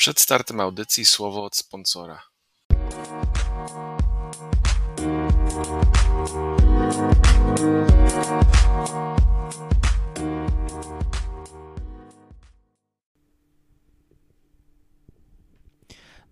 Przed startem audycji słowo od sponsora.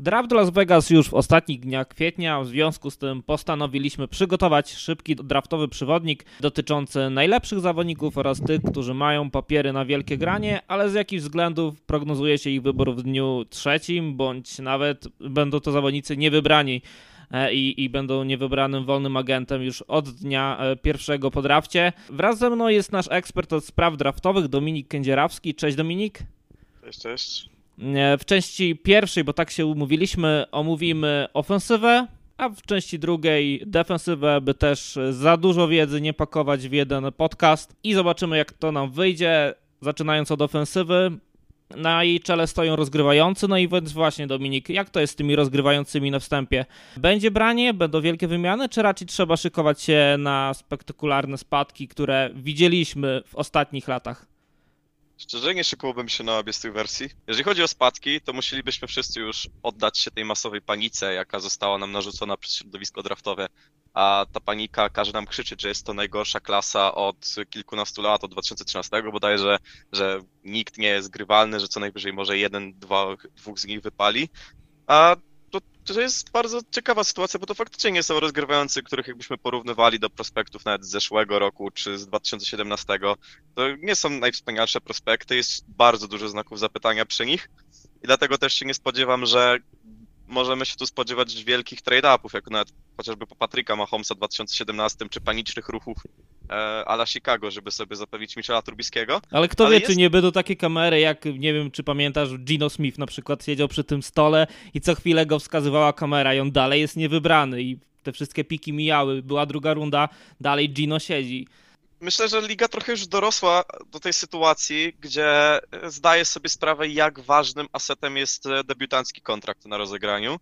Draft Las Vegas już w ostatnich dniach kwietnia, w związku z tym postanowiliśmy przygotować szybki draftowy przewodnik dotyczący najlepszych zawodników oraz tych, którzy mają papiery na wielkie granie, ale z jakich względów prognozuje się ich wybór w dniu trzecim, bądź nawet będą to zawodnicy niewybrani e, i, i będą niewybranym wolnym agentem już od dnia e, pierwszego po drafcie. Wraz ze mną jest nasz ekspert od spraw draftowych, Dominik Kędzierawski. Cześć Dominik. Cześć, cześć. W części pierwszej, bo tak się umówiliśmy, omówimy ofensywę, a w części drugiej defensywę, by też za dużo wiedzy nie pakować w jeden podcast i zobaczymy jak to nam wyjdzie. Zaczynając od ofensywy, na jej czele stoją rozgrywający, no i więc właśnie Dominik, jak to jest z tymi rozgrywającymi na wstępie? Będzie branie, będą wielkie wymiany, czy raczej trzeba szykować się na spektakularne spadki, które widzieliśmy w ostatnich latach? Szczerze nie szykowałbym się na obie z tych wersji. Jeżeli chodzi o spadki, to musielibyśmy wszyscy już oddać się tej masowej panice, jaka została nam narzucona przez środowisko draftowe. A ta panika każe nam krzyczeć, że jest to najgorsza klasa od kilkunastu lat, od 2013 bodajże, że, że nikt nie jest grywalny, że co najwyżej może jeden, dwa, dwóch z nich wypali. A to jest bardzo ciekawa sytuacja, bo to faktycznie nie są rozgrywający, których jakbyśmy porównywali do prospektów nawet z zeszłego roku czy z 2017. To nie są najwspanialsze prospekty, jest bardzo dużo znaków zapytania przy nich i dlatego też się nie spodziewam, że możemy się tu spodziewać wielkich trade-upów, jak nawet chociażby po Patryka Mahomesa w 2017, czy panicznych ruchów e, ala Chicago, żeby sobie zapewnić Michela Trubiskiego. Ale kto Ale wie, jest... czy nie będą takie kamery, jak nie wiem, czy pamiętasz, Gino Smith na przykład siedział przy tym stole i co chwilę go wskazywała kamera i on dalej jest niewybrany i te wszystkie piki mijały, była druga runda, dalej Gino siedzi. Myślę, że liga trochę już dorosła do tej sytuacji, gdzie zdaje sobie sprawę, jak ważnym asetem jest debiutancki kontrakt na rozegraniu.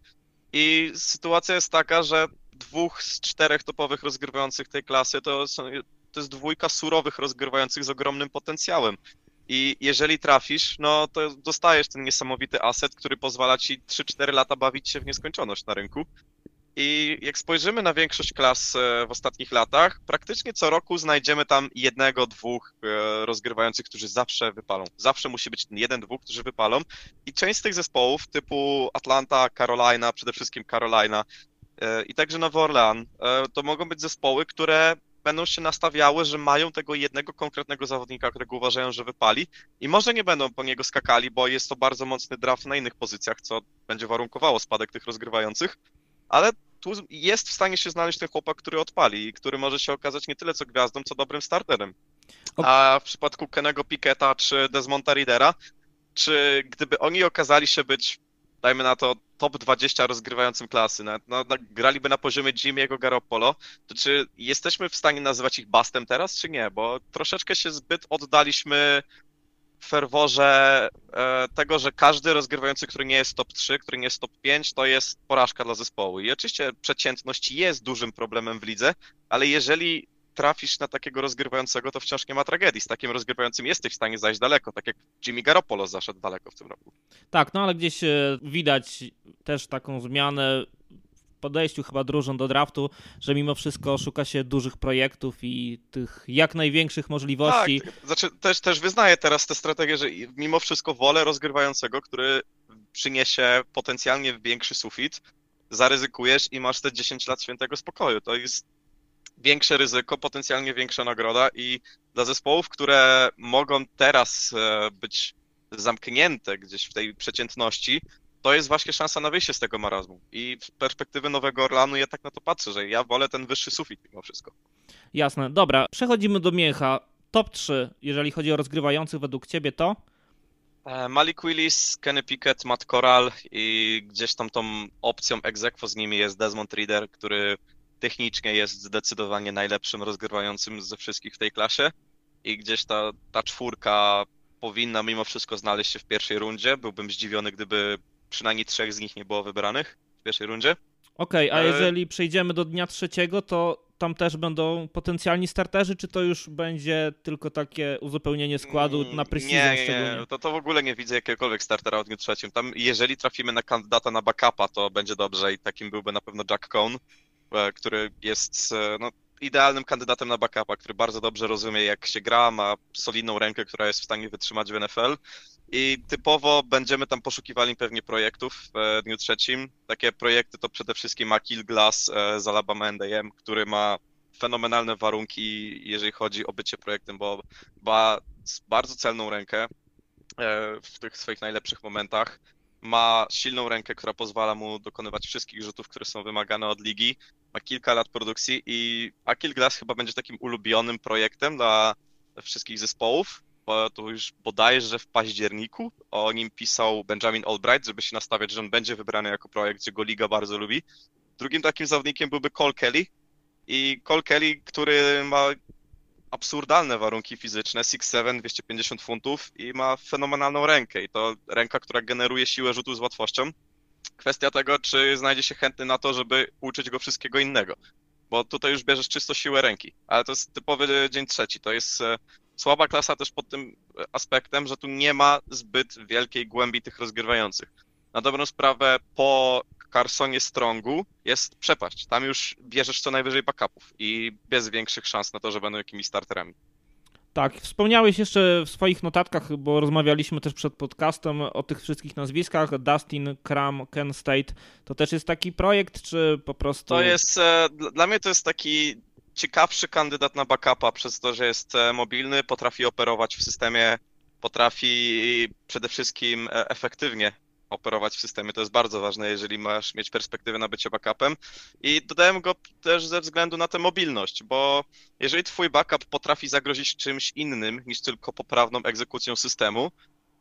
I sytuacja jest taka, że dwóch z czterech topowych rozgrywających tej klasy to, są, to jest dwójka surowych rozgrywających z ogromnym potencjałem. I jeżeli trafisz, no to dostajesz ten niesamowity aset, który pozwala ci 3-4 lata bawić się w nieskończoność na rynku. I jak spojrzymy na większość klas e, w ostatnich latach, praktycznie co roku znajdziemy tam jednego, dwóch e, rozgrywających, którzy zawsze wypalą. Zawsze musi być jeden, dwóch, którzy wypalą. I część z tych zespołów typu Atlanta, Carolina, przede wszystkim Carolina e, i także Nowy Orlean, to mogą być zespoły, które będą się nastawiały, że mają tego jednego konkretnego zawodnika, którego uważają, że wypali i może nie będą po niego skakali, bo jest to bardzo mocny draft na innych pozycjach, co będzie warunkowało spadek tych rozgrywających, ale tu jest w stanie się znaleźć ten chłopak, który odpali i który może się okazać nie tyle co gwiazdą, co dobrym starterem. A w przypadku Kenego Piketa czy Desmonta Ridera, czy gdyby oni okazali się być, dajmy na to, top 20 rozgrywającym klasy, no, no, graliby na poziomie Jimmy'ego Garoppolo, to czy jesteśmy w stanie nazywać ich bastem teraz, czy nie? Bo troszeczkę się zbyt oddaliśmy ferworze e, tego, że każdy rozgrywający, który nie jest top 3, który nie jest top 5, to jest porażka dla zespołu. I oczywiście przeciętność jest dużym problemem w lidze, ale jeżeli trafisz na takiego rozgrywającego, to wciąż nie ma tragedii. Z takim rozgrywającym jesteś w stanie zajść daleko, tak jak Jimmy Garoppolo zaszedł daleko w tym roku. Tak, no ale gdzieś e, widać też taką zmianę podejściu chyba drużyn do draftu, że mimo wszystko szuka się dużych projektów i tych jak największych możliwości. Tak, znaczy też, też wyznaję teraz tę strategię, że mimo wszystko wolę rozgrywającego, który przyniesie potencjalnie większy sufit, zaryzykujesz i masz te 10 lat świętego spokoju. To jest większe ryzyko, potencjalnie większa nagroda i dla zespołów, które mogą teraz e, być zamknięte gdzieś w tej przeciętności, to jest właśnie szansa na wyjście z tego marazmu. I z perspektywy Nowego Orlanu ja tak na to patrzę, że ja wolę ten wyższy sufit mimo wszystko. Jasne, dobra. Przechodzimy do mięcha. Top 3, jeżeli chodzi o rozgrywających według ciebie, to? E, Malik Willis, Kenny Pickett, Matt Corral i gdzieś tam tą opcją egzekwo z nimi jest Desmond Reader, który technicznie jest zdecydowanie najlepszym rozgrywającym ze wszystkich w tej klasie i gdzieś ta, ta czwórka powinna mimo wszystko znaleźć się w pierwszej rundzie. Byłbym zdziwiony, gdyby przynajmniej trzech z nich nie było wybranych w pierwszej rundzie. Okej, okay, a e, jeżeli przejdziemy do dnia trzeciego, to tam też będą potencjalni starterzy, czy to już będzie tylko takie uzupełnienie składu na preseason Mm, nie, szczególnie? nie, to, to w ogóle nie widzę jakiegokolwiek startera w dniu trzecim. Tam jeżeli trafimy na kandydata na backupa, to będzie dobrze i takim byłby na pewno Jack Cohn, e, który jest e, no, idealnym kandydatem na backupa, który bardzo dobrze rozumie jak się gra, ma solidną rękę, która jest w stanie wytrzymać w NFL. I typowo będziemy tam poszukiwali pewnie projektów w e, dniu trzecim. Takie projekty to przede wszystkim ma Kill Glass e, z Alabama NDM, który ma fenomenalne warunki, jeżeli chodzi o bycie projektem, bo ma bardzo celną rękę e, w tych swoich najlepszych momentach. Ma silną rękę, która pozwala mu dokonywać wszystkich rzutów, które są wymagane od ligi. Ma kilka lat produkcji i Akil Glass chyba będzie takim ulubionym projektem dla wszystkich zespołów, to już bodajże w październiku o nim pisał Benjamin Albright, żeby się nastawiać, że on będzie wybrany jako projekt, że go liga bardzo lubi. Drugim takim zawodnikiem byłby Cole Kelly. I Cole Kelly, który ma absurdalne warunki fizyczne, 6'7", 250 funtów i ma fenomenalną rękę. I to ręka, która generuje siłę rzutu z łatwością. Kwestia tego, czy znajdzie się chętny na to, żeby uczyć go wszystkiego innego, bo tutaj już bierzesz czysto siłę ręki, ale to jest typowy dzień trzeci, to jest e, słaba klasa też pod tym aspektem, że tu nie ma zbyt wielkiej głębi tych rozgrywających. Na dobrą sprawę po Carsonie Strongu jest przepaść. Tam już bierzesz co najwyżej backupów i bez większych szans na to, że będą jakimiś starterami. Tak, wspomniałeś jeszcze w swoich notatkach, bo rozmawialiśmy też przed podcastem o tych wszystkich nazwiskach. Dustin, Cram, Ken State. To też jest taki projekt, czy po prostu. To jest, e, dla mnie to jest taki ciekawszy kandydat na backupa przez to, że jest e, mobilny, potrafi operować w systemie, potrafi przede wszystkim e, efektywnie operować w systemie. To jest bardzo ważne, jeżeli masz mieć perspektywę na bycie backupem. I dodałem go też ze względu na tę mobilność, bo jeżeli twój backup potrafi zagrozić czymś innym niż tylko poprawną egzekucją systemu,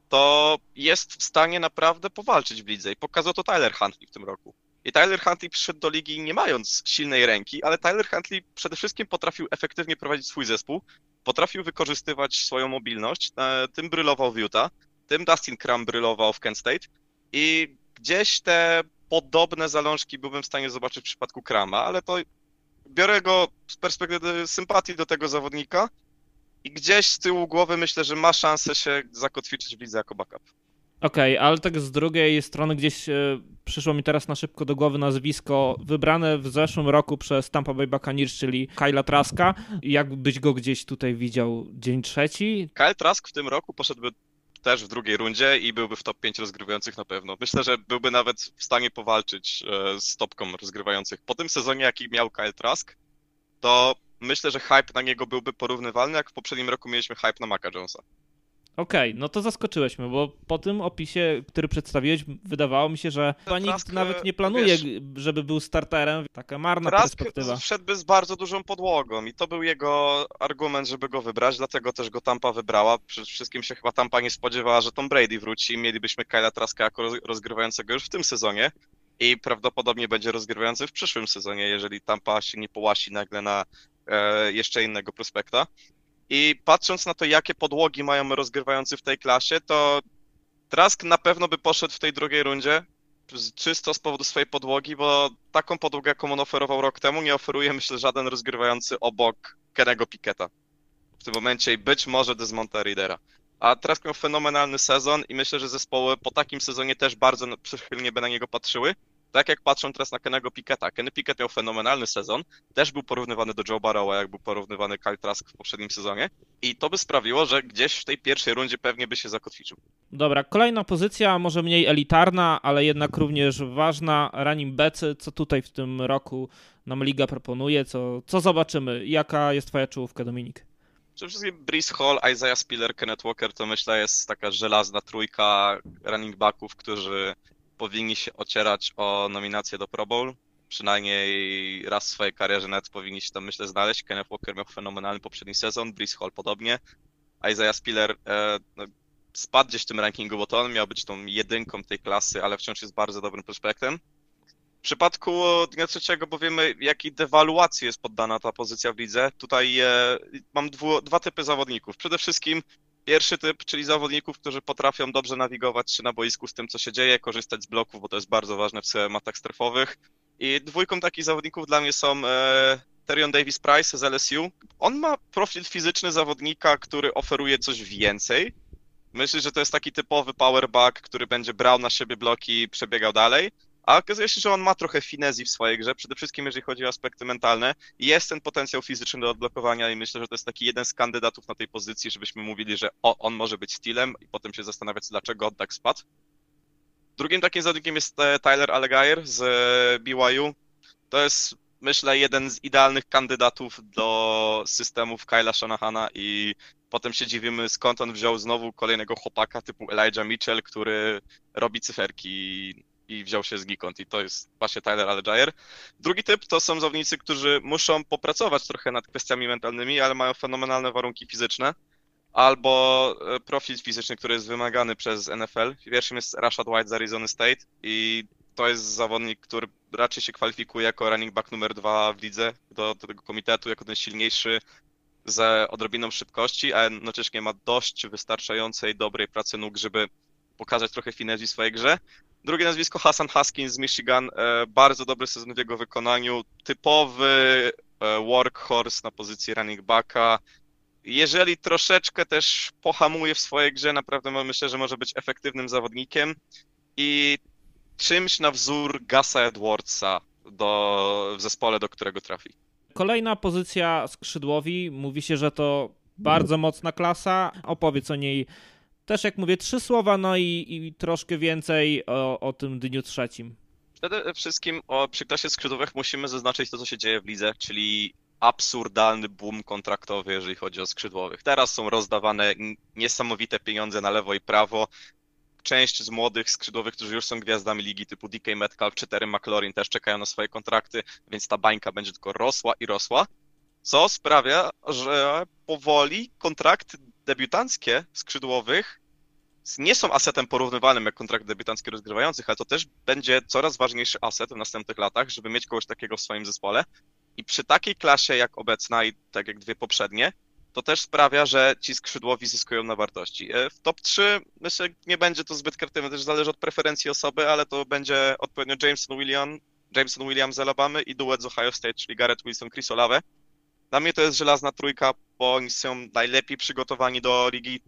to jest w stanie naprawdę powalczyć w lidze i pokazał to Tyler Huntley w tym roku. I Tyler Huntley przyszedł do ligi nie mając silnej ręki, ale Tyler Huntley przede wszystkim potrafił efektywnie prowadzić swój zespół, potrafił wykorzystywać swoją mobilność, e, tym brylował w Utah, tym Dustin Crum brylował w Kent State i gdzieś te podobne zalążki byłbym w stanie zobaczyć w przypadku Krama, ale to biorę go z perspektywy sympatii do tego zawodnika i gdzieś z tyłu głowy myślę, że ma szansę się zakotwiczyć w lidze jako backup. Okej, ale tak z drugiej strony gdzieś e, przyszło mi teraz na szybko do głowy nazwisko wybrane w zeszłym roku przez Tampa Bay Buccaneers, czyli Kyla Traska. Jakbyś go gdzieś tutaj widział dzień trzeci? Kyle Trask w tym roku poszedłby też w drugiej rundzie i byłby w top 5 rozgrywających na pewno. Myślę, że byłby nawet w stanie powalczyć e, z topką rozgrywających. Po tym sezonie, jaki miał Kyle Trask, to myślę, że hype na niego byłby porównywalny, jak w poprzednim roku mieliśmy hype na Maca Jonesa. Okej, no to zaskoczyłeś mnie, bo po tym opisie, który przedstawiłeś, wydawało mi się, że chyba nikt nawet nie e, planuje, wiesz- żeby był starterem. Taka marna Trask perspektywa. wszedłby z bardzo dużą podłogą i to był jego argument, żeby go wybrać, dlatego też go Tampa wybrała. Przede wszystkim się chyba Tampa nie spodziewała, że Tom Brady wróci i mielibyśmy Kyla Traska jako roz- rozgrywającego już w tym sezonie i prawdopodobnie będzie rozgrywający w przyszłym sezonie, jeżeli Tampa się nie połasi nagle na e, jeszcze innego prospekta. I patrząc na to, jakie podłogi mają rozgrywający w tej klasie, to Trask na pewno by poszedł w tej drugiej rundzie, czysto z powodu swojej podłogi, bo taką podłogę, jaką on oferował rok temu, nie oferuje, myślę, żaden rozgrywający obok Kenego Piketa w tym momencie i być może Desmonta Readera. A Trask miał fenomenalny sezon i myślę, że zespoły po takim sezonie też bardzo przychylnie by na niego patrzyły. Tak jak patrzą teraz na Kenego Piketa. Kenny Piket miał fenomenalny sezon, też był porównywany do Joe Barrowa, jak był porównywany Kyle Trask w poprzednim sezonie i to by sprawiło, że gdzieś w tej pierwszej rundzie pewnie by się zakotwiczył. Dobra, kolejna pozycja, może mniej elitarna, ale jednak również ważna. Running Becy, co tutaj w tym roku nam Liga proponuje, co, co zobaczymy? Jaka jest twoja czołówka, Dominik? Przede wszystkim Breeze Hall, Isaiah Spiller, Kenneth Walker to myślę jest taka żelazna trójka running backów, którzy powinni się ocierać o nominację do Pro Bowl. Przynajmniej raz w swojej karierze nawet powinni się tam myślę znaleźć. Kenneth Walker miał fenomenalny poprzedni sezon, Breeze Hall podobnie. Isaiah Spiller e, no, spadł gdzieś w tym rankingu, bo to on miał być tą jedynką tej klasy, ale wciąż jest bardzo dobrym prospektem. W przypadku dnia trzeciego, bo wiemy, jakiej dewaluacji jest poddana ta pozycja w lidze, tutaj e, mam dwu, dwa typy zawodników. Przede wszystkim pierwszy typ, czyli zawodników, którzy potrafią dobrze nawigować się na boisku z tym, co się dzieje, korzystać z bloków, bo to jest bardzo ważne w schematach strefowych. I dwójką takich zawodników dla mnie są e, Terion Davis Price z LSU. On ma profil fizyczny zawodnika, który oferuje coś więcej. Myślę, że to jest taki typowy powerback, który będzie brał na siebie bloki i przebiegał dalej. A okazuje się, że on ma trochę finezji w swojej grze, przede wszystkim jeżeli chodzi o aspekty mentalne. Jest ten potencjał fizyczny do odblokowania i myślę, że to jest taki jeden z kandydatów na tej pozycji, żebyśmy mówili, że o, on może być stylem i potem się zastanawiać, dlaczego on tak spadł. Drugim takim zawodnikiem jest e, Tyler Allegayer z e, BYU. To jest, myślę, jeden z idealnych kandydatów do systemów Kyla Shanahana i potem się dziwimy, skąd on wziął znowu kolejnego chłopaka typu Elijah Mitchell, który robi cyferki i wziął się z Gikont i to jest właśnie Tyler Allegayer. Drugi typ to są zawodnicy, którzy muszą popracować trochę nad kwestiami mentalnymi, ale mają fenomenalne warunki fizyczne albo e, profil fizyczny, który jest wymagany przez NFL. Pierwszym jest Rashad White z Arizona State i to jest zawodnik, który raczej się kwalifikuje jako running back numer dwa w lidze do, do tego komitetu, jako ten silniejszy z odrobiną szybkości, a jednocześnie ma dość wystarczającej dobrej pracy nóg, żeby pokazać trochę finezji w swojej grze. Drugie nazwisko Hassan Haskins z Michigan, e, bardzo dobry sezon w jego wykonaniu, typowy e, workhorse na pozycji running backa, jeżeli troszeczkę też pohamuje w swojej grze, naprawdę myślę, że może być efektywnym zawodnikiem i czymś na wzór Gasa Edwardsa do, w zespole, do którego trafi. Kolejna pozycja skrzydłowi. Mówi się, że to bardzo mocna klasa. Opowiedz o niej też, jak mówię, trzy słowa, no i, i troszkę więcej o, o tym dniu trzecim. Przede wszystkim o, przy klasie skrzydłowych musimy zaznaczyć to, co się dzieje w lidze, czyli absurdalny boom kontraktowy, jeżeli chodzi o skrzydłowych. Teraz są rozdawane niesamowite pieniądze na lewo i prawo. Część z młodych skrzydłowych, którzy już są gwiazdami ligi typu DK Metcalf czy Terry McLaurin też czekają na swoje kontrakty, więc ta bańka będzie tylko rosła i rosła, co sprawia, że powoli kontrakty debiutanckie skrzydłowych nie są asetem porównywalnym jak kontrakt debiutancki rozgrywających, ale to też będzie coraz ważniejszy aset w następnych latach, żeby mieć kogoś takiego w swoim zespole, i przy takiej klasie jak obecna i tak jak dwie poprzednie, to też sprawia, że ci skrzydłowi zyskują na wartości. E, w top 3 myślę, nie będzie to zbyt kreatywne, też zależy od preferencji osoby, ale to będzie odpowiednio Jameson William, Jameson Williams z Alabamy i duet z Ohio State, czyli Garrett Wilson, Chris Olave. Dla mnie to jest żelazna trójka, bo oni są najlepiej przygotowani do ligi.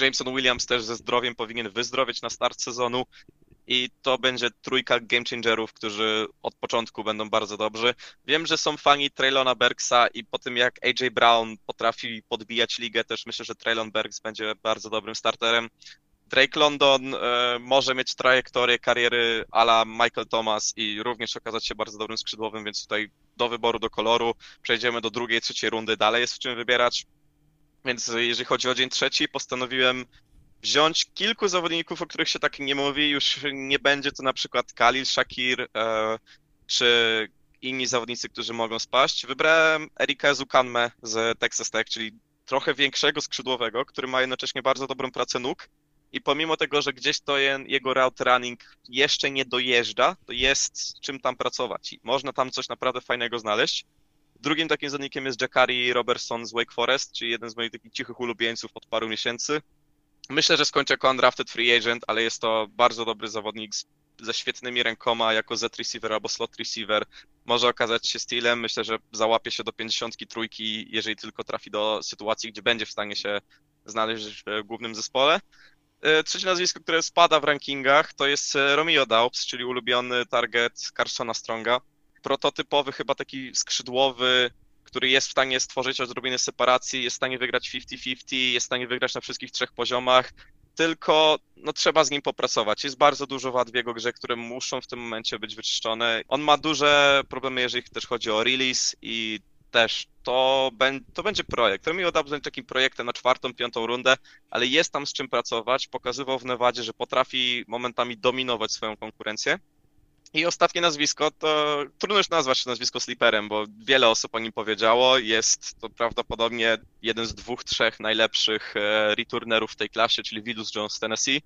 Jameson Williams też ze zdrowiem powinien wyzdrowieć na start sezonu i to będzie trójka game changerów, którzy od początku będą bardzo dobrzy. Wiem, że są fani Traylona Bergsa i po tym jak AJ Brown potrafi podbijać ligę, też myślę, że Traylon Bergs będzie bardzo dobrym starterem. Drake London e, może mieć trajektorię kariery ala Michael Thomas i również okazać się bardzo dobrym skrzydłowym, więc tutaj do wyboru, do koloru przejdziemy do drugiej, trzeciej rundy, dalej jest w czym wybierać. Więc jeżeli chodzi o dzień trzeci, postanowiłem wziąć kilku zawodników, o których się tak nie mówi, już nie będzie to na przykład Khalil, Shakir e, czy inni zawodnicy, którzy mogą spaść. Wybrałem Erika Zukanme z Texas Tech, czyli trochę większego skrzydłowego, który ma jednocześnie bardzo dobrą pracę nóg i pomimo tego, że gdzieś to jego route running jeszcze nie dojeżdża, to jest czym tam pracować i można tam coś naprawdę fajnego znaleźć. Drugim takim zawodnikiem jest Jacari Robertson z Wake Forest, czyli jeden z moich takich cichych ulubieńców od paru miesięcy. Myślę, że skończę jako undrafted free agent, ale jest to bardzo dobry zawodnik z, ze świetnymi rękoma jako Z receiver albo slot receiver. Może okazać się stylem. Myślę, że załapie się do 53, jeżeli tylko trafi do sytuacji, gdzie będzie w stanie się znaleźć w głównym zespole. E, trzecie nazwisko, które spada w rankingach, to jest e, Romeo Daubs, czyli ulubiony target Carsona Stronga. Prototypowy, chyba taki skrzydłowy, który jest w stanie stworzyć odrobinę separacji, jest w stanie wygrać 50-50, jest w stanie wygrać na wszystkich trzech poziomach, tylko no, trzeba z nim popracować. Jest bardzo dużo wad w jego grze, które muszą w tym momencie być wyczyszczone. On ma duże problemy, jeżeli też chodzi o release i też to, to będzie projekt. Romeo Dubs będzie takim projektem na czwartą, piątą rundę, ale jest tam z czym pracować. Pokazywał w Nevadzie, że potrafi momentami dominować swoją konkurencję. I ostatnie nazwisko to trudno już nazwać nazwisko sleeperem, bo wiele osób o nim powiedziało. Jest to prawdopodobnie jeden z dwóch, trzech najlepszych e, returnerów w tej klasie, czyli Vidus Jones z Tennessee.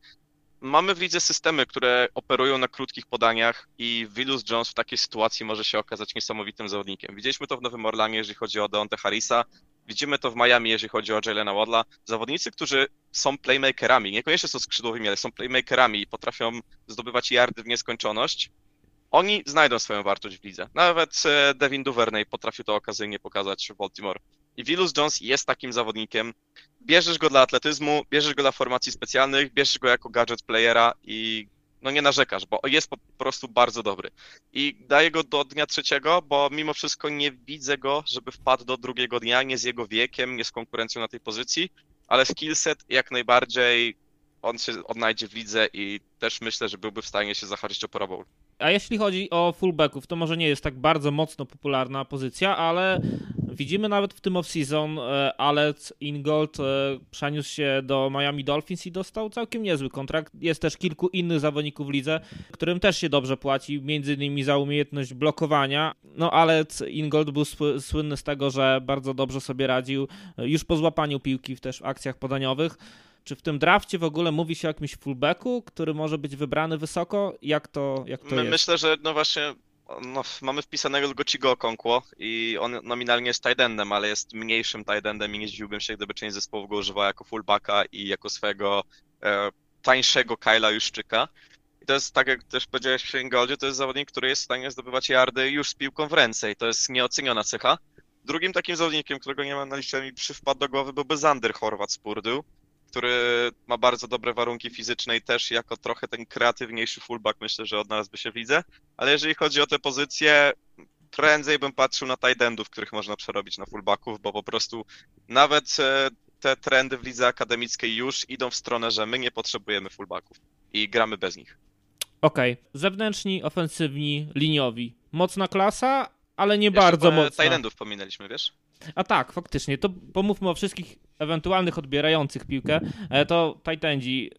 Mamy w lidze systemy, które operują na krótkich podaniach i Vilus Jones w takiej sytuacji może się okazać niesamowitym zawodnikiem. Widzieliśmy to w Nowym Orlanie, jeżeli chodzi o Deonte Harrisa, widzimy to w Miami, jeżeli chodzi o Jalena Wadla. Zawodnicy, którzy są playmakerami, niekoniecznie są skrzydłowymi, ale są playmakerami i potrafią zdobywać yardy w nieskończoność oni znajdą swoją wartość w lidze. Nawet e, Devin Duvernay potrafił to okazyjnie pokazać w Baltimore. I Wilus Jones jest takim zawodnikiem. Bierzesz go dla atletyzmu, bierzesz go dla formacji specjalnych, bierzesz go jako gadget playera i no nie narzekasz, bo jest po prostu bardzo dobry. I daję go do dnia trzeciego, bo mimo wszystko nie widzę go, żeby wpadł do drugiego dnia, nie z jego wiekiem, nie z konkurencją na tej pozycji, ale skillset jak najbardziej on się odnajdzie w lidze i też myślę, że byłby w stanie się zahaczyć o Pro Bowl. A jeśli chodzi o fullbacków, to może nie jest tak bardzo mocno popularna pozycja, ale widzimy nawet w tym off-season e, Alec Ingold e, przeniósł się do Miami Dolphins i dostał całkiem niezły kontrakt. Jest też kilku innych zawodników w lidze, którym też się dobrze płaci, między innymi za umiejętność blokowania. No Alec Ingold był słynny z tego, że bardzo dobrze sobie radził e, już po złapaniu piłki w też akcjach podaniowych. Czy w tym drafcie w ogóle mówi się o jakimś fullbacku, który może być wybrany wysoko? Jak to, jak to My, jest? Myślę, że no właśnie no, mamy wpisanego tylko Cigo Okonkwo i on nominalnie jest tight ale jest mniejszym tight i nie zdziwiłbym się, gdyby część zespołów go używała jako fullbacka i jako swojego e, tańszego Kyla Juszczyka. I to jest, tak jak też powiedziałeś w Ingoldzie, to jest zawodnik, który jest w stanie zdobywać yardy już z piłką w ręce i to jest nieoceniona cecha. Drugim takim zawodnikiem, którego nie mam na liście, mi przypadł do głowy, byłby Zander Horvat z Purdue który ma bardzo dobre warunki fizyczne i też jako trochę ten kreatywniejszy fullback myślę, że odnalazłby się w lidze. Ale jeżeli chodzi o te pozycje, prędzej bym patrzył na tight endów, których można przerobić na fullbacków, bo po prostu nawet e, te trendy w lidze akademickiej już idą w stronę, że my nie potrzebujemy fullbacków i gramy bez nich. Okej, okay. zewnętrzni, ofensywni, liniowi. Mocna klasa, ale nie Jeszcze bardzo mocna. Tight endów pominęliśmy, wiesz? A tak, faktycznie. To pomówmy o wszystkich ewentualnych odbierających piłkę. E, to Titandzi.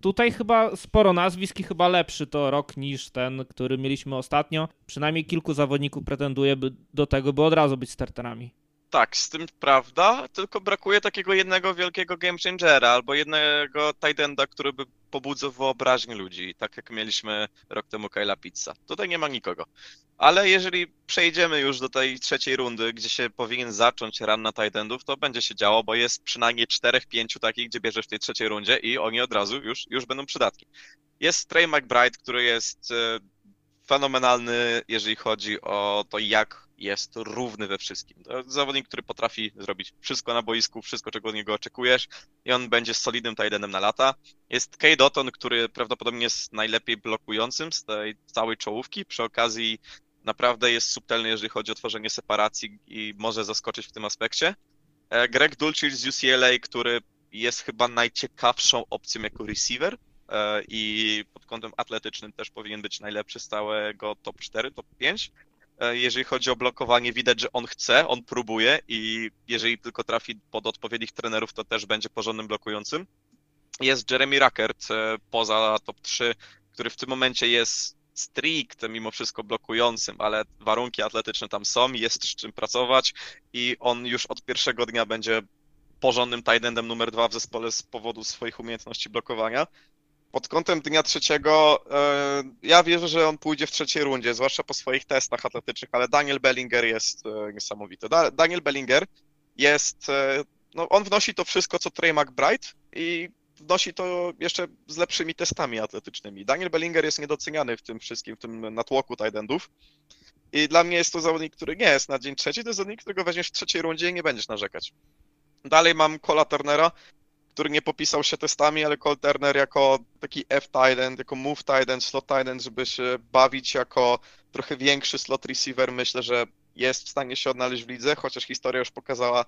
Tutaj chyba sporo nazwisk i chyba lepszy to rok niż ten, który mieliśmy ostatnio. Przynajmniej kilku zawodników pretenduje do tego, by od razu być starterami. Tak, z tym prawda, tylko brakuje takiego jednego wielkiego game changera albo jednego tight enda, który by pobudzał wyobraźnię ludzi, tak jak mieliśmy rok temu Kyla Pizza. Tutaj nie ma nikogo. Ale jeżeli przejdziemy już do tej trzeciej rundy, gdzie się powinien zacząć run na tight endów, to będzie się działo, bo jest przynajmniej czterech, pięciu takich, gdzie bierzesz w tej trzeciej rundzie i oni od razu już, już będą przydatni. Jest Trey McBride, który jest e, fenomenalny, jeżeli chodzi o to, jak jest równy we wszystkim. To zawodnik, który potrafi zrobić wszystko na boisku, wszystko, czego od niego oczekujesz i on będzie solidnym tight na lata. Jest Kay Dotton, który prawdopodobnie jest najlepiej blokującym z tej całej czołówki. Przy okazji naprawdę jest subtelny, jeżeli chodzi o tworzenie separacji i może zaskoczyć w tym aspekcie. E, Greg Dulcich z UCLA, który jest chyba najciekawszą opcją jako receiver e, i pod kątem atletycznym też powinien być najlepszy z całego top 4, top 5. E, jeżeli chodzi o blokowanie, widać, że on chce, on próbuje i jeżeli tylko trafi pod odpowiednich trenerów, to też będzie porządnym blokującym. Jest Jeremy Rackert poza top 3, który w tym momencie jest stricte mimo wszystko blokującym, ale warunki atletyczne tam są, jest z czym pracować i on już od pierwszego dnia będzie porządnym tight endem numer dwa w zespole z powodu swoich umiejętności blokowania. Pod kątem dnia trzeciego, e, ja wierzę, że on pójdzie w trzeciej rundzie, zwłaszcza po swoich testach atletycznych, ale Daniel Bellinger jest e, niesamowity. Daniel Bellinger jest, e, no on wnosi to wszystko, co Trey McBride i wnosi to jeszcze z lepszymi testami atletycznymi. Daniel Bellinger jest niedoceniany w tym wszystkim, w tym natłoku tight endów. I dla mnie jest to zawodnik, który nie jest na dzień trzeci, to jest zawodnik, którego weźmiesz w trzeciej rundzie i nie będziesz narzekać. Dalej mam Cola Turnera, który nie popisał się testami, ale Cole Turner jako taki F tight end, jako move tight slot tight żeby się bawić jako trochę większy slot receiver, myślę, że jest w stanie się odnaleźć w lidze, chociaż historia już pokazała,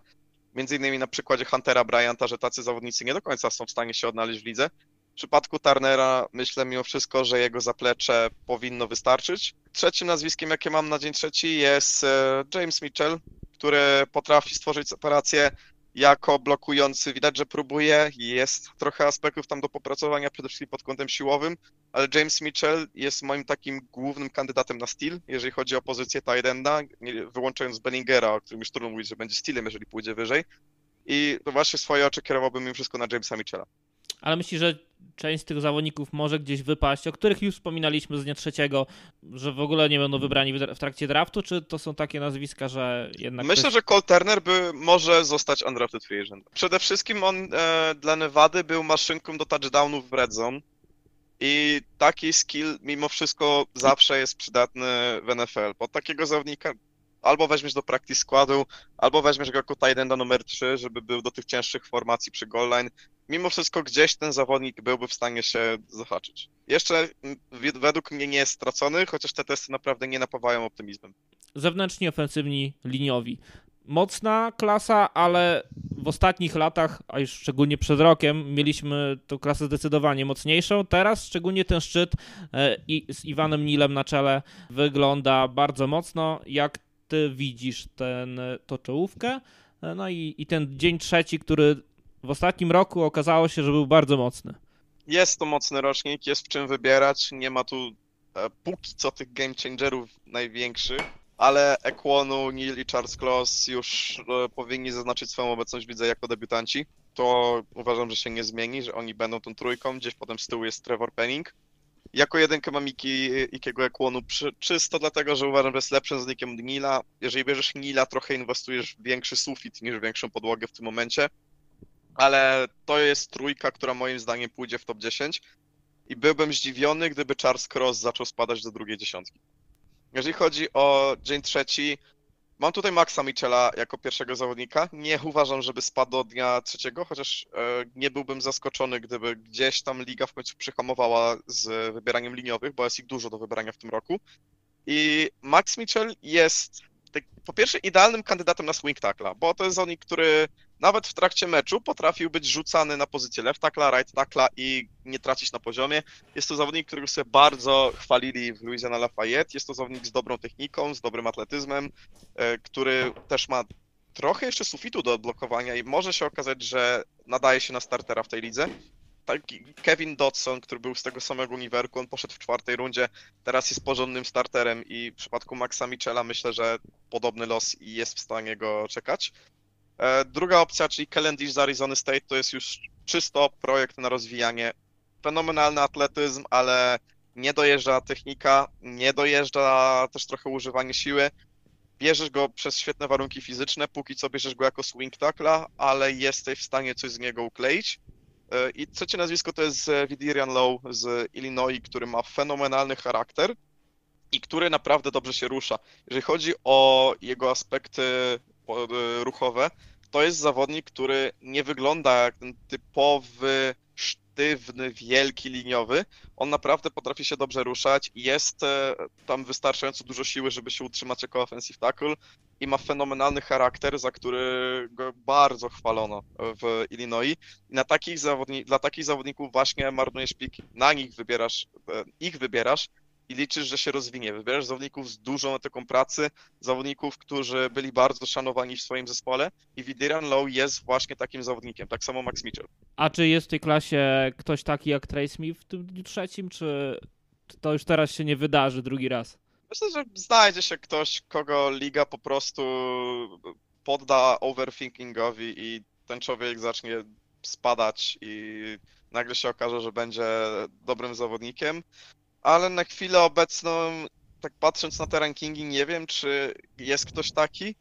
między innymi na przykładzie Huntera Bryanta, że tacy zawodnicy nie do końca są w stanie się odnaleźć w lidze. W przypadku Turnera myślę mimo wszystko, że jego zaplecze powinno wystarczyć. Trzecim nazwiskiem, jakie mam na dzień trzeci jest e, James Mitchell, który potrafi stworzyć separację jako blokujący. Widać, że próbuje, jest trochę aspektów tam do popracowania, przede wszystkim pod kątem siłowym, ale James Mitchell jest moim takim głównym kandydatem na styl, jeżeli chodzi o pozycję tight enda, wyłączając Bellingera, o którym już trudno mówić, że będzie stylem, jeżeli pójdzie wyżej. I to właśnie swoje oczy kierowałbym mimo wszystko na Jamesa Mitchella. Ale myślisz, że część z tych zawodników może gdzieś wypaść, o których już wspominaliśmy z dnia trzeciego, że w ogóle nie będą wybrani w trakcie draftu, czy to są takie nazwiska, że jednak... Myślę, ktoś... że Cole Turner by może zostać undrafted free agent. Przede wszystkim on e, dla Nevady był maszynką do touchdownów w red zone I taki skill mimo wszystko zawsze jest przydatny w NFL. Pod takiego zawodnika albo weźmiesz do practice składu, albo weźmiesz go jako tight enda numer 3, żeby był do tych cięższych formacji przy goal line. Mimo wszystko gdzieś ten zawodnik byłby w stanie się zahaczyć. Jeszcze według mnie nie jest stracony, chociaż te testy naprawdę nie napawają optymizmem. Zewnętrzni, ofensywni, liniowi. Mocna klasa, ale w ostatnich latach, a już szczególnie przed rokiem, mieliśmy tą klasę zdecydowanie mocniejszą. Teraz szczególnie ten szczyt e, i z Iwanem Nilem na czele wygląda bardzo mocno. Jak ty widzisz ten, to czołówkę? No i, i ten dzień trzeci, który w ostatnim roku okazało się, że był bardzo mocny. Jest to mocny rocznik, jest w czym wybierać. Nie ma tu e, póki co tych game changerów największych, ale Equonu, Neil i Charles Kloss już e, powinni zaznaczyć swoją obecność, widzę, jako debiutanci. To uważam, że się nie zmieni, że oni będą tą trójką. Gdzieś potem z tyłu jest Trevor Penning. Jako jedynkę mam Iki, Ikiego Equonu czysto dlatego, że uważam, że jest lepszym zawodnikiem od Nila. Jeżeli bierzesz Nila, trochę inwestujesz w większy sufit niż w większą podłogę w tym momencie ale to jest trójka, która moim zdaniem pójdzie w top 10 i byłbym zdziwiony, gdyby Charles Cross zaczął spadać do drugiej dziesiątki. Jeżeli chodzi o dzień trzeci, mam tutaj Maxa Michela jako pierwszego zawodnika. Nie uważam, żeby spadł do dnia trzeciego, chociaż e, nie byłbym zaskoczony, gdyby gdzieś tam liga w końcu przyhamowała z wybieraniem liniowych, bo jest ich dużo do wybrania w tym roku. I Max Mitchell jest tak, po pierwsze idealnym kandydatem na swing tackla, bo to jest zawodnik, który nawet w trakcie meczu potrafił być rzucany na pozycję left tackla, right tackla i nie tracić na poziomie. Jest to zawodnik, którego sobie bardzo chwalili w Louisiana Lafayette. Jest to zawodnik z dobrą techniką, z dobrym atletyzmem, e, który też ma trochę jeszcze sufitu do odblokowania i może się okazać, że nadaje się na startera w tej lidze. Taki Kevin Dodson, który był z tego samego uniwerku, on poszedł w czwartej rundzie, teraz jest porządnym starterem i w przypadku Maxa Michela myślę, że podobny los i jest w stanie go czekać. E, druga opcja, czyli Calendish z Arizona State, to jest już czysto projekt na rozwijanie. Fenomenalny atletyzm, ale nie dojeżdża technika, nie dojeżdża też trochę używanie siły. Bierzesz go przez świetne warunki fizyczne, póki co bierzesz go jako swing tackla, ale jesteś w stanie coś z niego ukleić. E, I trzecie nazwisko to jest Vidirian Low z Illinois, który ma fenomenalny charakter i który naprawdę dobrze się rusza. Jeżeli chodzi o jego aspekty E, ruchowe, to jest zawodnik, który nie wygląda jak ten typowy, sztywny, wielki liniowy. On naprawdę potrafi się dobrze ruszać jest e, tam wystarczająco dużo siły, żeby się utrzymać jako offensive tackle i ma fenomenalny charakter, za który go bardzo chwalono w Illinois. I na takich zawodni- dla takich zawodników właśnie marnujesz pik, na nich wybierasz, e, ich wybierasz, i liczysz, że się rozwinie. Wybierasz zawodników z dużą etyką pracy, zawodników, którzy byli bardzo szanowani w swoim zespole i Widiran Low jest właśnie takim zawodnikiem, tak samo Max Mitchell. A czy jest w tej klasie ktoś taki jak Trey Smith w tym dniu trzecim, czy to już teraz się nie wydarzy drugi raz? Myślę, że znajdzie się ktoś, kogo liga po prostu podda overthinkingowi i ten człowiek zacznie spadać i nagle się okaże, że będzie dobrym zawodnikiem ale na chwilę obecną, tak patrząc na te rankingi, nie wiem, czy jest ktoś taki.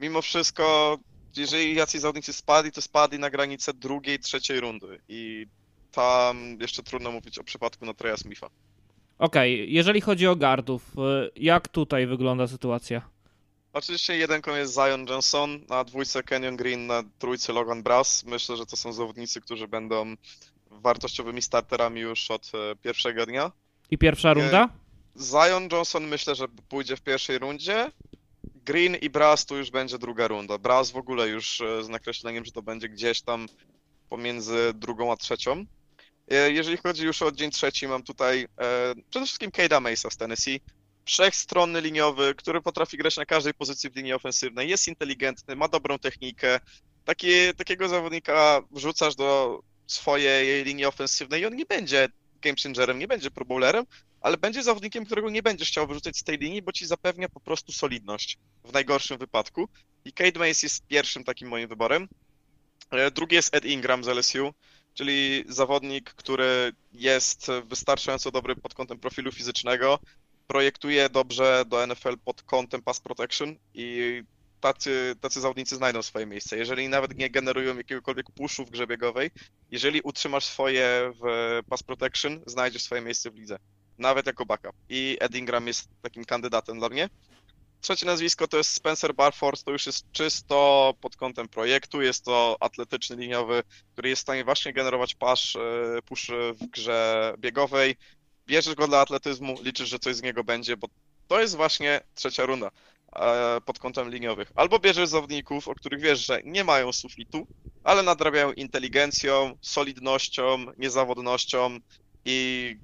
Mimo wszystko, jeżeli jacyś zawodnicy spadli, to spadli na granicę drugiej, trzeciej rundy i tam jeszcze trudno mówić o przypadku Natreya Smitha. Okej, okay. jeżeli chodzi o gardów, y, jak tutaj wygląda sytuacja? Oczywiście jedenką jest Zion Johnson, na dwójce Kenyon Green, na trójce Logan Brass. Myślę, że to są zawodnicy, którzy będą wartościowymi starterami już od e, pierwszego dnia. I pierwsza runda? Zion Johnson myślę, że pójdzie w pierwszej rundzie. Green i Brass to już będzie druga runda. Brass w ogóle już e, z nakreśleniem, że to będzie gdzieś tam pomiędzy drugą a trzecią. E, jeżeli chodzi już o dzień trzeci, mam tutaj e, przede wszystkim Cade'a Mace'a z Tennessee. Wszechstronny liniowy, który potrafi grać na każdej pozycji w linii ofensywnej, jest inteligentny, ma dobrą technikę. Taki, takiego zawodnika wrzucasz do swojej linii ofensywnej i on nie będzie game changerem, nie będzie pro bowlerem, ale będzie zawodnikiem, którego nie będziesz chciał wyrzucać z tej linii, bo ci zapewnia po prostu solidność w najgorszym wypadku. I Cade Mace jest pierwszym takim moim wyborem. E, drugi jest Ed Ingram z LSU, czyli zawodnik, który jest wystarczająco dobry pod kątem profilu fizycznego, projektuje dobrze do NFL pod kątem pass protection i tacy, tacy zawodnicy znajdą swoje miejsce. Jeżeli nawet nie generują jakiegokolwiek puszu w grze biegowej, jeżeli utrzymasz swoje w pass protection, znajdziesz swoje miejsce w lidze. Nawet jako backup. I Ed Ingram jest takim kandydatem dla mnie. Trzecie nazwisko to jest Spencer Barford, to już jest czysto pod kątem projektu, jest to atletyczny liniowy, który jest w stanie właśnie generować push, e, push w grze biegowej. Bierzesz go dla atletyzmu, liczysz, że coś z niego będzie, bo to jest właśnie trzecia runda pod kątem liniowych. Albo bierzesz zawodników, o których wiesz, że nie mają sufitu, ale nadrabiają inteligencją, solidnością, niezawodnością i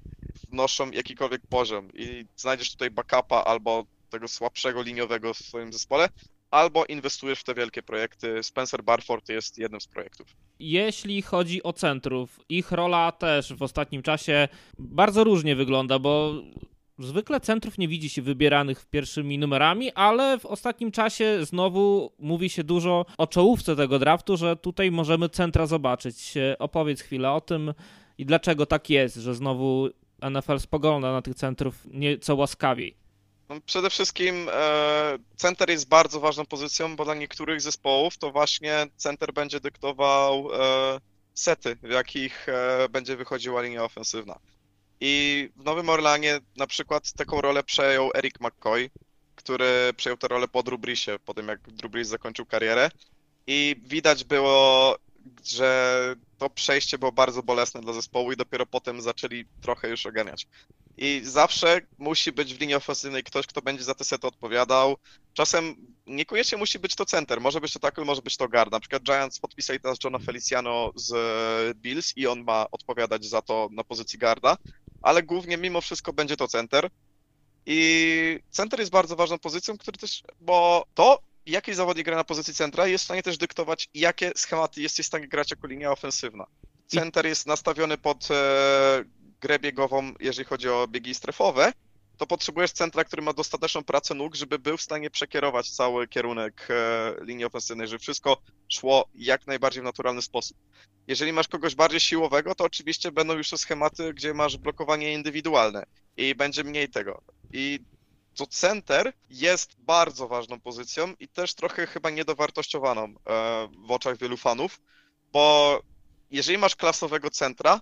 wnoszą jakikolwiek poziom. I znajdziesz tutaj backupa albo tego słabszego liniowego w swoim zespole, albo inwestujesz w te wielkie projekty. Spencer Barford jest jednym z projektów. Jeśli chodzi o centrów, ich rola też w ostatnim czasie bardzo różnie wygląda, bo zwykle centrów nie widzi się wybieranych pierwszymi numerami, ale w ostatnim czasie znowu mówi się dużo o czołówce tego draftu, że tutaj możemy centra zobaczyć. Opowiedz chwilę o tym i dlaczego tak jest, że znowu NFL spogląda na tych centrów nieco łaskawiej. No, przede wszystkim e, center jest bardzo ważną pozycją, bo dla niektórych zespołów to właśnie center będzie dyktował e, sety, w jakich e, będzie wychodziła linia ofensywna. I w Nowym Orlanie na przykład taką rolę przejął Eric McCoy, który przejął tę rolę po Drew Breesie, po tym jak Drew Brees zakończył karierę. I widać było, że to przejście było bardzo bolesne dla zespołu i dopiero potem zaczęli trochę już oganiać. I zawsze musi być w linii ofensywnej ktoś, kto będzie za te sety odpowiadał. Czasem niekoniecznie musi być to center, może być to tackle, może być to guard. Na przykład Giants podpisali teraz Johna Feliciano z Bills i on ma odpowiadać za to na pozycji garda, ale głównie mimo wszystko będzie to center. I center jest bardzo ważną pozycją, który też, bo to, jaki zawodnik gra na pozycji centra, jest w stanie też dyktować, jakie schematy jesteś w stanie grać jako linia ofensywna. Center jest nastawiony pod e, grę biegową, jeżeli chodzi o biegi strefowe, to potrzebujesz centra, który ma dostateczną pracę nóg, żeby był w stanie przekierować cały kierunek e, linii ofensywnej, żeby wszystko szło jak najbardziej w naturalny sposób. Jeżeli masz kogoś bardziej siłowego, to oczywiście będą już te schematy, gdzie masz blokowanie indywidualne i będzie mniej tego. I to center jest bardzo ważną pozycją i też trochę chyba niedowartościowaną e, w oczach wielu fanów, bo jeżeli masz klasowego centra,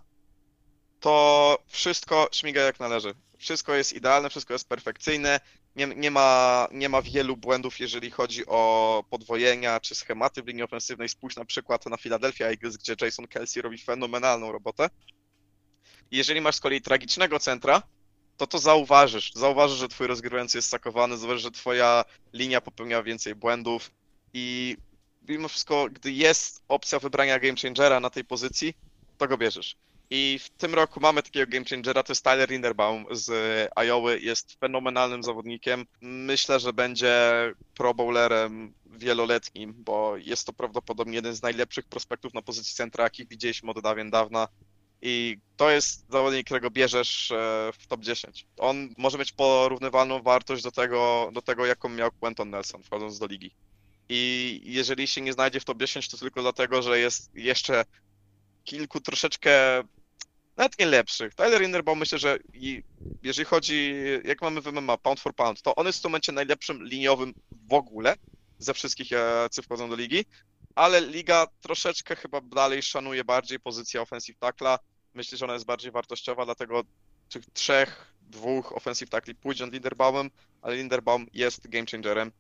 to wszystko śmiga jak należy. Wszystko jest idealne, wszystko jest perfekcyjne. Nie, nie, ma, nie ma wielu błędów, jeżeli chodzi o podwojenia czy schematy w linii ofensywnej. Spójrz na przykład na Philadelphia Eagles, gdzie Jason Kelsey robi fenomenalną robotę. Jeżeli masz z kolei tragicznego centra, to to zauważysz. Zauważysz, że twój rozgrywający jest sakowany, zauważysz, że twoja linia popełnia więcej błędów i mimo wszystko, gdy jest opcja wybrania game changera na tej pozycji, to go bierzesz. I w tym roku mamy takiego game changera, to jest Tyler Linderbaum z Iowa, jest fenomenalnym zawodnikiem. Myślę, że będzie pro bowlerem wieloletnim, bo jest to prawdopodobnie jeden z najlepszych prospektów na pozycji centra, jakich widzieliśmy od dawien dawna. I to jest zawodnik, którego bierzesz e, w top 10. On może mieć porównywalną wartość do tego, do tego jaką miał Quentin Nelson wchodząc do ligi. I jeżeli się nie znajdzie w top 10, to tylko dlatego, że jest jeszcze kilku troszeczkę nawet nie lepszych. Tyler Innerbaum myślę, że jeżeli chodzi, jak mamy w MMA, pound for pound, to on jest w tym momencie najlepszym liniowym w ogóle ze wszystkich, jacy wchodzą do ligi, ale liga troszeczkę chyba dalej szanuje bardziej pozycję offensive tackla. Myślę, że ona jest bardziej wartościowa, dlatego tych trzech, dwóch offensive tackli pójdzie nad Linderbaumem, ale Linderbaum jest game changerem.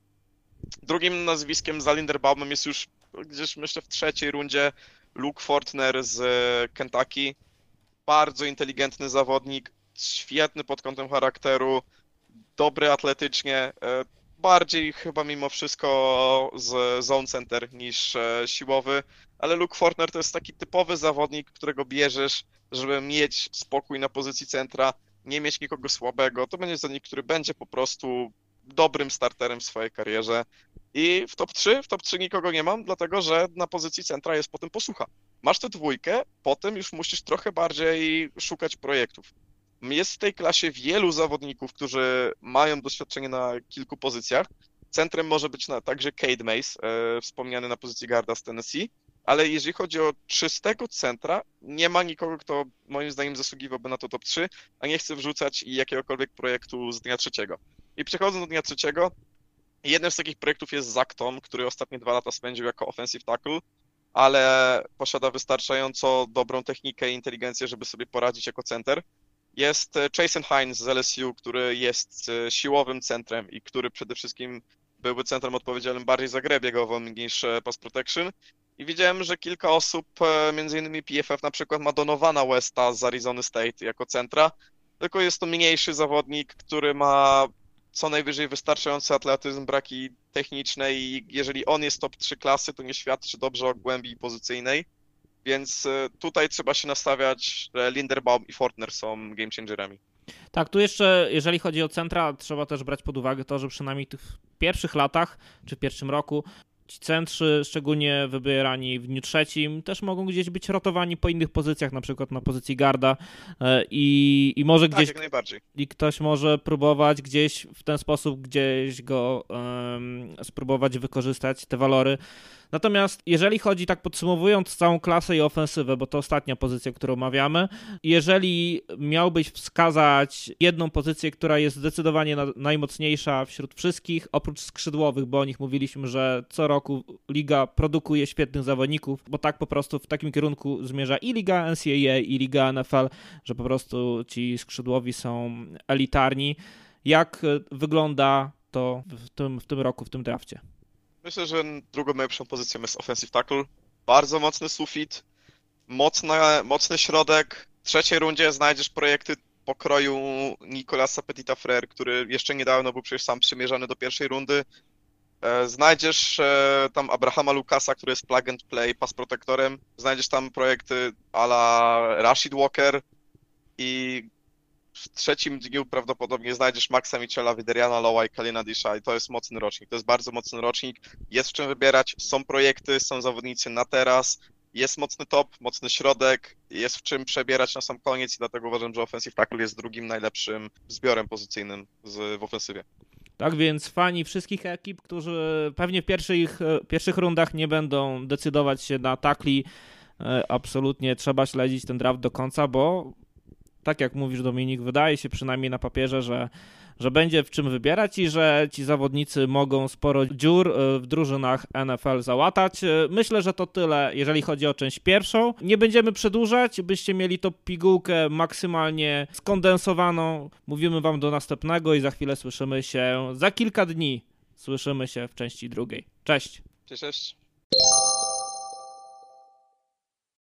Drugim nazwiskiem za Linderbaumem jest już gdzieś myślę w trzeciej rundzie Luke Fortner z Kentucky bardzo inteligentny zawodnik, świetny pod kątem charakteru, dobry atletycznie, e, bardziej chyba mimo wszystko z zone center niż e, siłowy, ale Luke Fortner to jest taki typowy zawodnik, którego bierzesz, żeby mieć spokój na pozycji centra, nie mieć nikogo słabego. To będzie zawodnik, który będzie po prostu dobrym starterem w swojej karierze. I w top 3, w top 3 nikogo nie mam, dlatego że na pozycji centra jest potem posłucha. Masz tę dwójkę, potem już musisz trochę bardziej szukać projektów. Jest w tej klasie wielu zawodników, którzy mają doświadczenie na kilku pozycjach. Centrem może być na, także Cade Mace, e, wspomniany na pozycji garda z Tennessee, ale jeżeli chodzi o czystego centra, nie ma nikogo, kto moim zdaniem zasługiwałby na to top 3, a nie chce wrzucać jakiegokolwiek projektu z dnia trzeciego. I przechodząc do dnia trzeciego, Jednym z takich projektów jest Zach Tom, który ostatnie dwa lata spędził jako offensive tackle, ale posiada wystarczająco dobrą technikę i inteligencję, żeby sobie poradzić jako center. Jest e, Jason Hines z LSU, który jest e, siłowym centrem i który przede wszystkim byłby centrem odpowiedzialnym bardziej za grę biegową niż e, pass protection. I widziałem, że kilka osób, innymi PFF na przykład ma Donowana Westa z Arizona State jako centra, tylko jest to mniejszy zawodnik, który ma co najwyżej wystarczający atletyzm, braki techniczne i jeżeli on jest top 3 klasy, to nie świadczy dobrze o głębi pozycyjnej. Więc e, tutaj trzeba się nastawiać, że Linderbaum i Fortner są game changerami. Tak, tu jeszcze, jeżeli chodzi o centra, trzeba też brać pod uwagę to, że przynajmniej w tych pierwszych latach, czy w pierwszym roku, ci centrzy, szczególnie wybierani w dniu trzecim, też mogą gdzieś być rotowani po innych pozycjach, na przykład na pozycji garda e, i, i może tak, gdzieś... I ktoś może próbować gdzieś w ten sposób gdzieś go um, spróbować wykorzystać, te walory. Natomiast jeżeli chodzi, tak podsumowując całą klasę i ofensywę, bo to ostatnia pozycja, którą omawiamy, jeżeli miałbyś wskazać jedną pozycję, która jest zdecydowanie na, najmocniejsza wśród wszystkich, oprócz skrzydłowych, bo o nich mówiliśmy, że co roku liga produkuje świetnych zawodników, bo tak po prostu w takim kierunku zmierza i liga NCAA, i liga NFL, że po prostu ci skrzydłowi są elitarni. Jak wygląda to w tym, w tym roku, w tym drafcie? Myślę, że drugą najlepszą pozycją jest offensive tackle. Bardzo mocny sufit, mocny, mocny środek. W trzeciej rundzie znajdziesz projekty pokroju Nicolasa Petita Frere, który jeszcze niedawno był przecież sam przymierzany do pierwszej rundy. E, znajdziesz e, tam Abrahama Lukasa, który jest plug and play pass protectorem. Znajdziesz tam projekty ala Rashid Walker i w trzecim dniu prawdopodobnie znajdziesz Maxa Michela, Wideriana Lowa i Kalina Disha i to jest mocny rocznik. To jest bardzo mocny rocznik. Jest w czym wybierać, są projekty, są zawodnicy na teraz, jest mocny top, mocny środek, jest w czym przebierać na sam koniec i dlatego uważam, że offensive tackle jest drugim najlepszym zbiorem pozycyjnym w ofensywie. Tak więc fani wszystkich ekip, którzy pewnie w pierwszych, pierwszych rundach nie będą decydować się na takli, e, absolutnie trzeba śledzić ten draft do końca, bo tak jak mówisz Dominik, wydaje się przynajmniej na papierze, że, że będzie w czym wybierać i że ci zawodnicy mogą sporo dziur e, w drużynach NFL załatać. E, myślę, że to tyle, jeżeli chodzi o część pierwszą. Nie będziemy przedłużać, byście mieli to pigułkę maksymalnie skondensowaną. Mówimy wam do następnego i za chwilę słyszymy się za kilka dni. Słyszymy się w części drugiej. Cześć. Cześć. cześć.